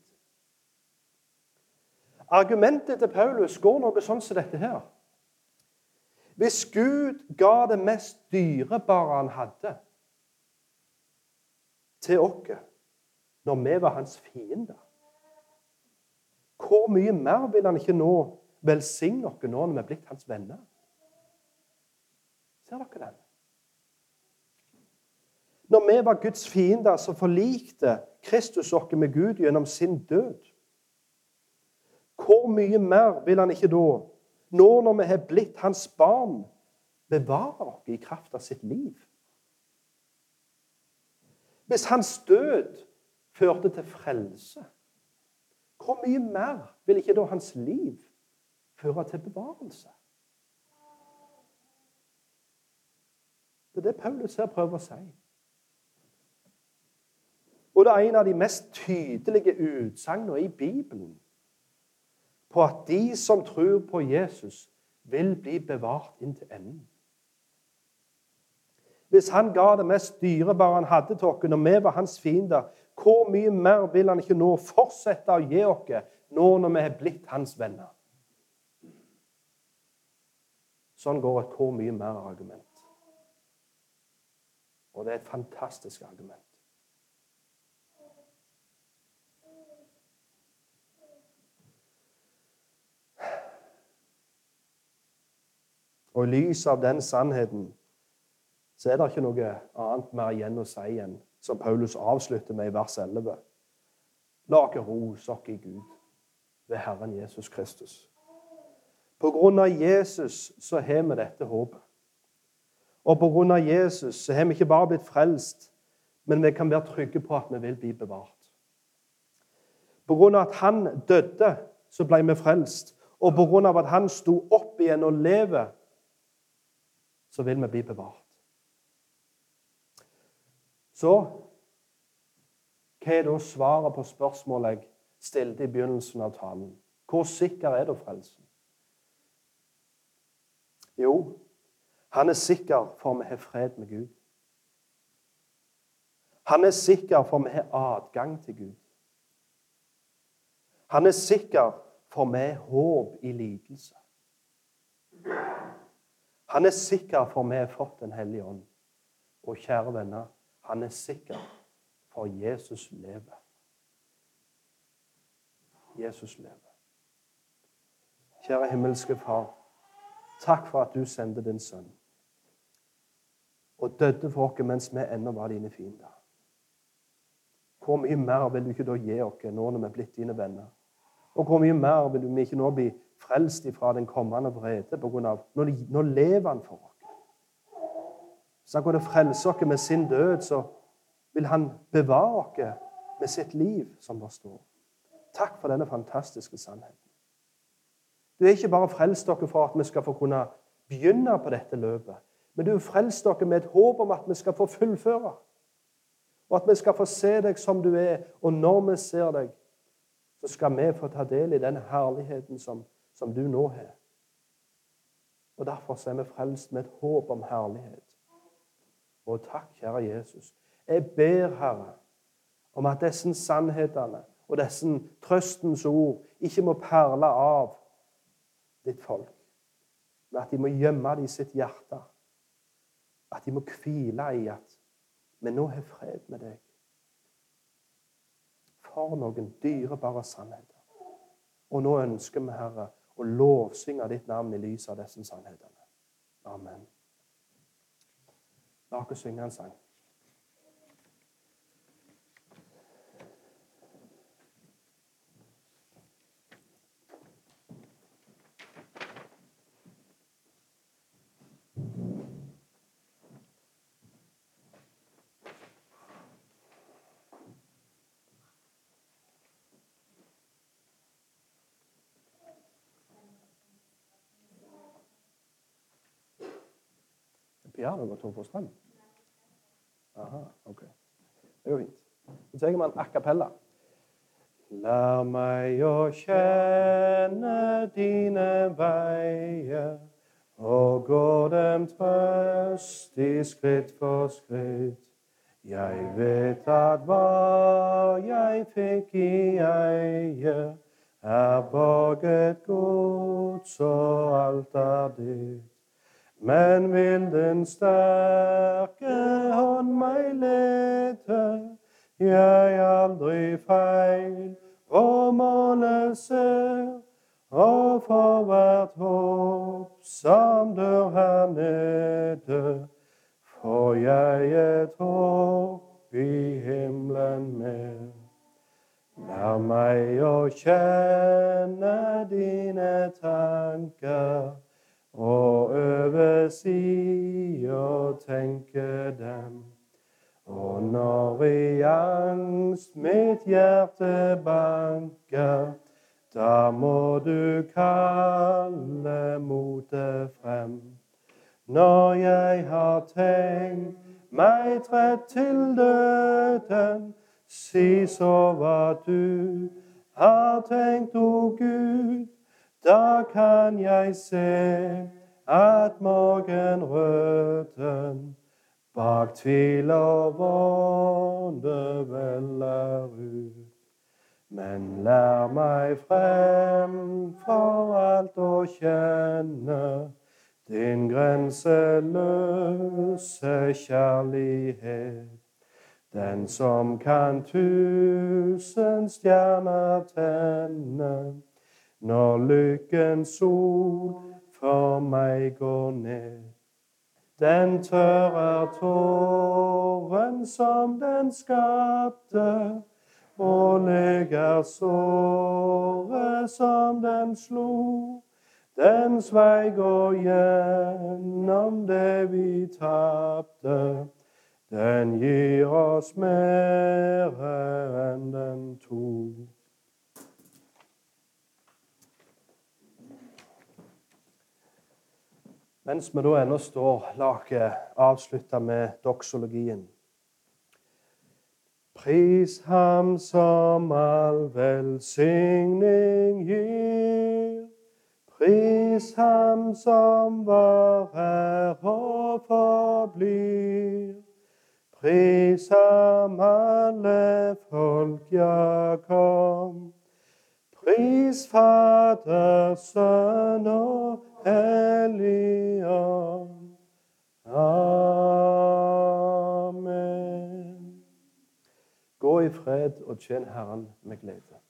Argumentet til Paulus går noe sånn som dette her. Hvis Gud ga det mest dyrebare han hadde, til oss når vi var hans fiender, hvor mye mer vil han ikke nå velsigne oss nå når vi er blitt hans venner? Ser dere den? Når vi var Guds fiender, så forlikte Kristus oss med Gud gjennom sin død. Hvor mye mer vil han ikke da, nå når vi har blitt hans barn, bevare oss i kraft av sitt liv? Hvis hans død førte til frelse, hvor mye mer vil ikke da hans liv føre til bevarelse? Det er det Paulus her prøver å si. Og det er en av de mest tydelige utsagnene i Bibelen på at de som tror på Jesus, vil bli bevart inntil enden. Hvis han ga det mest dyrebare han hadde til oss når vi var hans fiender, hvor mye mer vil han ikke nå fortsette å gi oss nå når vi er blitt hans venner? Sånn går et hvor mye mer-argument. Og det er et fantastisk argument. Og i lys av den sannheten så er det ikke noe annet mer igjen å si enn som Paulus avslutter med i vers 11. La oss ro, oss i Gud ved Herren Jesus Kristus. På grunn av Jesus så har vi dette håpet. Og på grunn av Jesus så har vi ikke bare blitt frelst, men vi kan være trygge på at vi vil bli bevart. På grunn av at han døde, så ble vi frelst. Og på grunn av at han sto opp igjen og lever, så vil vi bli bevart. Så hva er da svaret på spørsmålet jeg stilte i begynnelsen av talen? Hvor sikker er da frelsen? Jo, han er sikker for vi har fred med Gud. Han er sikker for vi har adgang til Gud. Han er sikker for vi har håp i lidelse. Han er sikker for vi har fått Den hellige ånd. Og kjære venner, han er sikker for Jesus lever. Jesus lever. Kjære himmelske Far, takk for at du sendte din sønn og døde for oss mens vi ennå var dine fiender. Hvor mye mer vil du ikke da gi oss nå når vi er blitt dine venner? Og hvor mye mer vil vi ikke nå bli frelst ifra den kommende vrede på grunn av Nå, nå lever han for oss. Så han kunne frelse oss med sin død, så vil han bevare oss med sitt liv, som det står. Takk for denne fantastiske sannheten. Du er ikke bare frelst dere for at vi skal få kunne begynne på dette løpet, men du er frelst dere med et håp om at vi skal få fullføre. Og at vi skal få se deg som du er. Og når vi ser deg, så skal vi få ta del i den herligheten som, som du nå har. Og Derfor er vi frelst med et håp om herlighet. Og takk, kjære Jesus. Jeg ber, Herre, om at disse sannhetene og disse trøstens ord ikke må perle av ditt folk, men at de må gjemme det i sitt hjerte. At de må hvile i at Men nå har fred med deg. For noen dyrebare sannheter. Og nå ønsker vi, Herre, å lovsynge ditt navn i lys av disse sannhetene. Amen. La oss synge en sang. Pianoet går tom for strøm. Aha, ok. Det går fint. Så tenker man a cappella. Lær meg å kjenne dine veier og gå dem trøstig skritt for skritt. Jeg vet at hva jeg fikk i eie, er borget gods og alt er ditt. Men vil den sterke hånd meg lede, jeg aldri feil. På målet ser, og for hvert håp som dør her nede, får jeg et håp i himmelen mer. Lær meg å kjenne dine tanker og øve si å tenke dem. Og når i angst mitt hjerte banker, da må du kalle motet frem. Når jeg har tenkt meg trett til døden, si så hva du har tenkt, o Gud. Da kan jeg se at morgenrøden bak tvil og vonde veller ut. Men lær meg frem for alt å kjenne din grenseløse kjærlighet. Den som kan tusen stjerner tenne når lykkens sol for meg går ned. Den tørrer tåren som den skapte, og leger såret som den slo. Den svei går gjennom det vi tapte. Den gir oss mer enn den tok. Mens vi da ennå står, la oss avslutte med doksologien. Pris ham som all velsigning gir. Pris ham som var her og forblir. Pris ham alle folk, ja, kom. Pris Fader, Sønn og Hellig Ånd. Amen. Gå i fred og tjen Herren med glede.